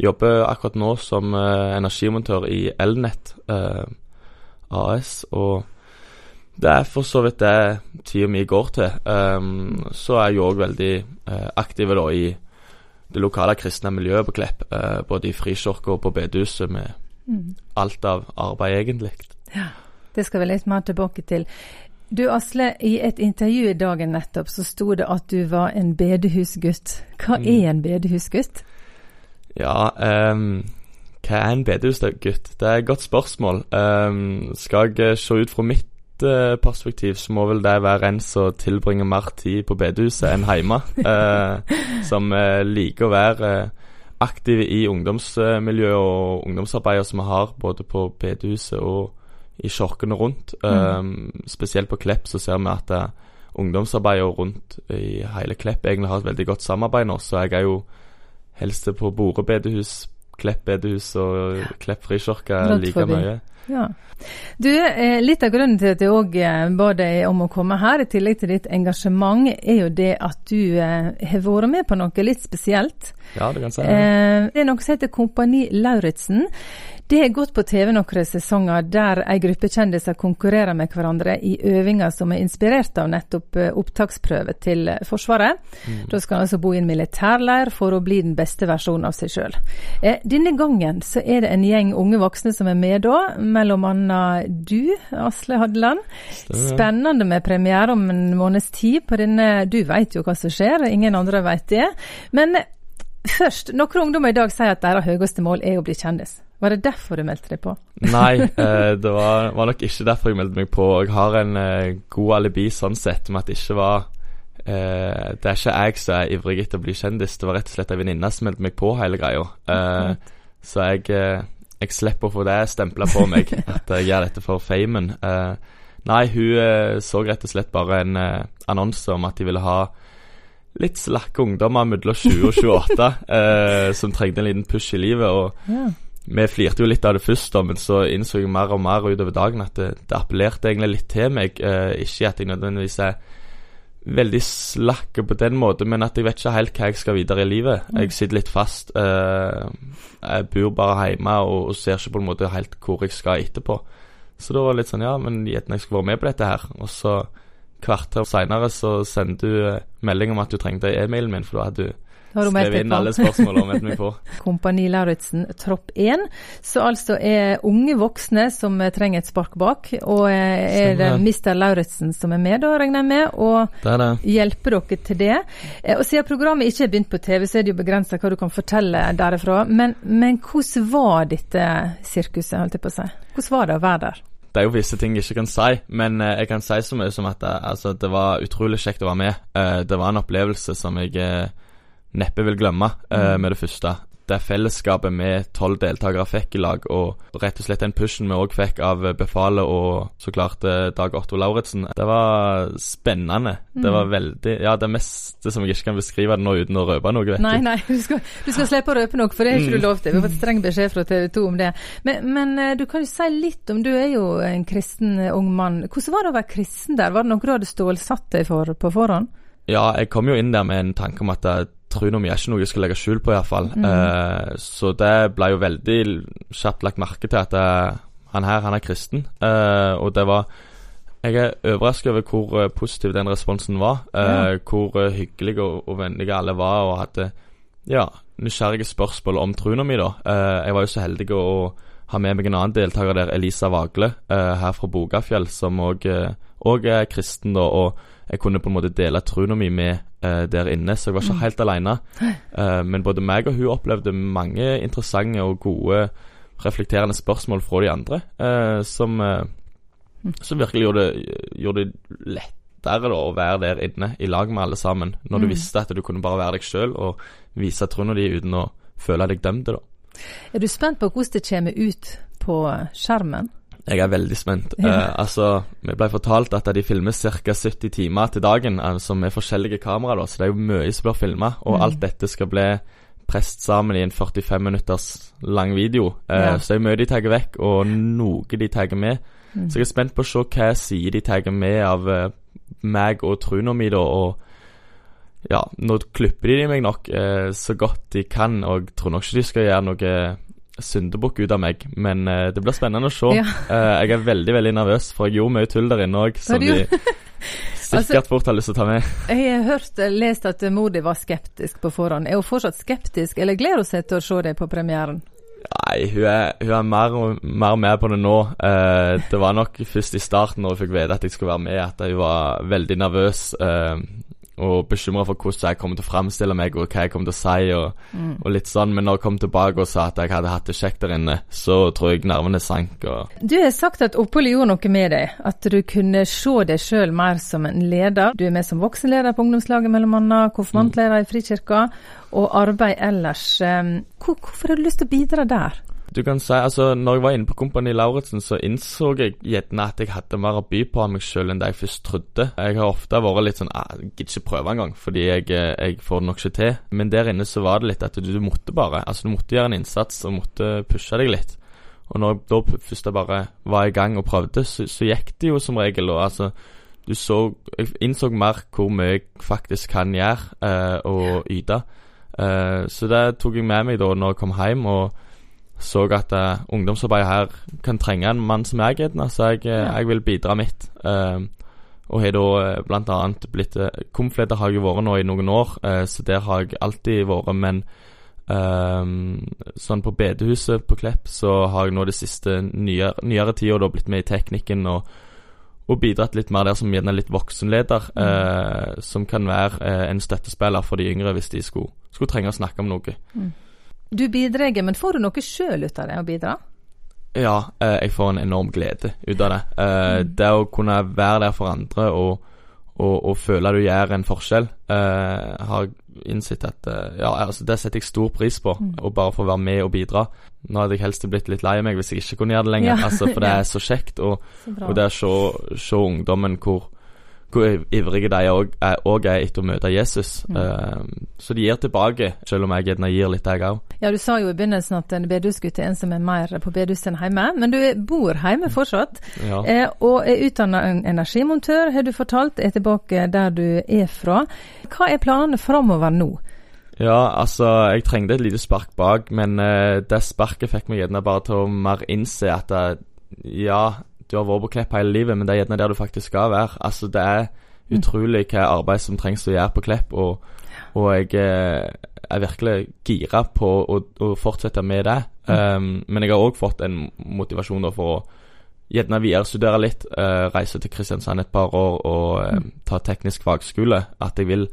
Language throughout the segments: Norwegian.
jobber akkurat nå som eh, energimontør i Elnett eh, AS. og det er for så vidt det tida mi går til. Um, så er jeg òg veldig uh, aktiv da i det lokale kristne miljøet på Klepp. Uh, både i Frikirka og på bedehuset med mm. alt av arbeid, egentlig. Ja, det skal vi litt mer tilbake til. Du Asle, i et intervju i Dagen nettopp så sto det at du var en bedehusgutt. Hva mm. er en bedehusgutt? Ja, um, hva er en bedehusgutt? Det er et godt spørsmål. Um, skal jeg se ut fra mitt Eh, perspektiv så må vel det være en som tilbringer mer tid på bedehuset enn hjemme. eh, som eh, liker å være eh, aktiv i ungdomsmiljøet og ungdomsarbeidet som vi har både på bedehuset og i kirkene rundt. Mm. spesielt på Klepp så ser vi at ungdomsarbeidet rundt i hele Klepp egentlig har et veldig godt samarbeid nå. Så jeg er jo helst på Bore bedehus, Klepp bedehus og Klepp frikirke like mye. Ja. Du, eh, Litt av grunnen til at jeg òg eh, ba deg om å komme her, i tillegg til ditt engasjement, er jo det at du eh, har vært med på noe litt spesielt. Ja, Det kan si det. Det er noe som heter Kompani Lauritzen. Det har gått på TV noen sesonger der ei gruppe kjendiser konkurrerer med hverandre i øvinger som er inspirert av nettopp eh, opptaksprøve til Forsvaret. Mm. Da skal han altså bo i en militærleir for å bli den beste versjonen av seg sjøl. Eh, denne gangen så er det en gjeng unge voksne som er med da, mellom annet du, Asle Hadeland. Spennende med premiere om en måneds tid på denne. Du veit jo hva som skjer, ingen andre veit det. Men først, noen ungdommer i dag sier at deres høyeste mål er å bli kjendis. Var det derfor du meldte deg på? Nei, eh, det var, var, nok ikke derfor jeg meldte meg på. Jeg har en eh, god alibi sånn sett med at det ikke var eh, Det er ikke jeg som er ivrig etter å bli kjendis, det var rett og slett ei venninne som meldte meg på hele greia. Eh, så jeg, eh, jeg, slipper å få det stempla på meg, at jeg gjør dette for famen. Eh, nei, hun så rett og slett bare en annonse om at de ville ha litt slakke ungdommer mellom 20 og 28 som trengte en liten push i livet. og ja vi flirte jo litt av det først, da, men så innså jeg mer og mer utover dagen at det, det appellerte egentlig litt til meg. Eh, ikke at jeg nødvendigvis er veldig slakk på den måten, men at jeg vet ikke helt hva jeg skal videre i livet. Mm. Jeg sitter litt fast. Eh, jeg bor bare hjemme og, og, ser ikke på en måte helt hvor jeg skal etterpå. Så da var det litt sånn Ja, men gjerne jeg skulle være med på dette her. Og så kvarter seinere så sendte du eh, melding om at du trengte e-mailen min, for da hadde du meldt inn alle spørsmålene om meldt meg på. Kompani Lauritzen, tropp 1. Så altså er unge voksne som trenger et spark bak. Og eh, er det Mr. Lauritzen som er med, da, regner jeg med, og det det. hjelper dere til det. Eh, og siden programmet ikke er begynt på TV, så er det jo begrensa hva du kan fortelle derifra. Men, men hvordan var dette sirkuset, holdt jeg på å si? Hvordan var det å være der? det er jo visse ting jeg ikke kan si, men uh, jeg kan si så mye som at det, altså, det var utrolig kjekt å være med. Det var en opplevelse som jeg neppe vil glemme eh, med det første. Det fellesskapet vi tolv deltakere fikk i lag, og rett og slett den pushen vi òg fikk av befalet og så klart uh, Dag Otto Lauritzen, det var spennende. Mm. Det var veldig Ja, det meste som jeg ikke kan beskrive det nå uten å røpe noe, vet nei, du. Nei, du skal, du skal slippe å røpe noe, for det er ikke mm. du lov til. Vi har fått streng beskjed fra TV 2 om det. Men, men uh, du kan jo si litt om Du er jo en kristen ung mann. Hvordan var det å være kristen der? Var det noe du hadde stålsatt deg for på forhånd? Ja, jeg kom jo inn der med en tanke om at Trunomi er ikke noe jeg skal legge skjul på, iallfall. Mm. Eh, så det ble jo veldig kjapt lagt merke til at uh, han her, han er kristen. Eh, og det var Jeg er overrasket over hvor positiv den responsen var. Ja. Hvor hyggelige og, og vennlige alle var, og hadde ja, nysgjerrige spørsmål om trua mi, da. jeg var jo så heldig å ha med meg en annen deltaker der, Elisa Vagle, her fra Bogafjell, som òg er kristen, da. og jeg kunne på en måte dele trua mi med uh, der inne, så jeg var ikke mm. helt alene. Uh, men både meg og hun opplevde mange interessante og gode reflekterende spørsmål fra de andre, uh, som, mm. som, virkelig gjorde gjorde det lettere da, å være der inne i lag med alle sammen, når du mm. visste at du kunne bare være deg sjøl og vise trua din uten å føle deg dømt. da. Er du spent på hvordan det kommer ut på skjermen? Jeg er veldig spent. Ja. Eh, altså, Vi ble fortalt at de filmer ca. 70 timer til dagen, altså med forskjellige kameraer, da, så det er jo mye som blir filma. Og mm. alt dette skal bli presset sammen i en 45 minutters lang video. Eh, ja. Så det er mye de tar vekk, og noe de tar med. Mm. Så jeg er spent på å se hva sider de tar med av eh, meg og truna mi, da. og ja, nå klipper de meg nok eh, så godt de kan, og jeg tror nok ikke de skal gjøre noe syndebukk ut av meg, men uh, det blir spennende å se. Ja. Uh, jeg er veldig veldig nervøs, for jeg gjorde mye tull der inne òg, som de sikkert Altså- fort har lyst til å ta med. Jeg har hørt, eh, lest at Modi var skeptisk på forhånd. Er hun fortsatt skeptisk, eller gleder hun seg til å se deg på premieren? Nei, hun er, hun er mer, mer med på det nå. Eh, det var nok først i starten, når hun fikk vite at jeg skulle være med, at hun var veldig nervøs. Eh, og bekymra for hvordan jeg kommer til å framstille meg, og hva jeg kommer til å si. Og, og litt sånn, Men når jeg kom tilbake og sa at jeg hadde hatt det kjekt der inne, så tror jeg nervene sank. og Du har sagt at oppholdet gjorde noe med deg, at du kunne se deg sjøl mer som en leder. Du er med som voksenleder på ungdomslaget, mellom annet, konfirmantleder i Frikirka, og arbeid ellers. Eh, Hvor, hvorfor har du lyst til å bidra der? Du kan si, altså når jeg var inne på Kompani Lauritzen, så innså jeg gjerne at jeg hadde mer å by på av meg sjøl enn det jeg først trodde. Jeg har ofte vært litt sånn ah, Jeg gidder ikke prøve engang, fordi jeg, eh, jeg får det nok ikke til. Men der inne så var det litt at du, du måtte bare. Altså du måtte gjøre en innsats og måtte pushe deg litt. Og når jeg da først jeg bare var i gang og prøvde, så, så gikk det jo som regel. Og altså du så Jeg innså mer hvor mye jeg faktisk kan gjøre eh, og yte. Eh, så det tok jeg med meg da når jeg kom hjem. og så at uh, ungdomsarbeidet her kan trenge en mann som meg, gjerne, så jeg, eh, Ja. jeg vil bidra mitt. Uh, og har da bl.a. blitt uh, Komfleder har jeg vært nå i noen år, uh, så der har jeg alltid vært. Men sånn på bedehuset på Klepp så har jeg nå det siste nyere, nyere tida da blitt med i teknikken og, og bidratt litt mer der som gjerne litt voksenleder, mm. som kan være eh, en støttespiller for de yngre hvis de skulle, skulle trenge å snakke om noe. Du bidrar, men får du noe sjøl ut av det å bidra? Ja, eh, jeg får en enorm glede ut av det. Eh, Det å kunne være der for andre og, og, og føle du gjør en forskjell, eh, har jeg innsett at Ja, altså det setter jeg stor pris på, å bare få være med og bidra. Nå hadde jeg helst blitt litt lei meg hvis jeg ikke kunne gjøre det lenger, Ja. altså, for det er så kjekt. Og, Så og det å se, se ungdommen hvor, hvor ivrige de òg er, er etter å møte Jesus. Eh, så de gir tilbake, selv om jeg gjerne gir litt, jeg òg. Ja, du sa jo i begynnelsen at en bedehusgutt er en som er mer på bedehuset enn hjemme, men du bor hjemme fortsatt. Ja. Uh, og er utdanna energimontør, har du fortalt, er tilbake der du er fra. Hva er planene framover nå? Ja, altså, jeg trengte et lite spark bak, men uh, det sparket fikk meg gjerne bare til å mer innse at eh, ja, du har vært på Klepp hele livet, men det er gjerne der du faktisk skal være. Altså, det er utrolig hva arbeid som trengs å gjøre på Klepp, og, og jeg eh, er virkelig gira på å, å fortsette med det. Um, men jeg har òg fått en motivasjon da for å gjerne viderestudere litt, uh, reise til Kristiansand et par år og uh, ta teknisk fagskole. At jeg vil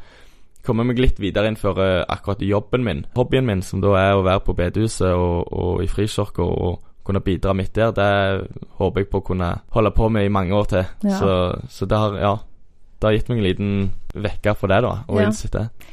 komme meg litt videre innenfor uh, akkurat jobben min. Hobbyen min, som da er å være på bedehuset og, og i frikirka og kunne bidra midt der, det håper jeg på å kunne holde på med i mange år til. Ja. Så, så det har, ja, det har gitt meg en liten vekker for det, da, og Ja. innsett det.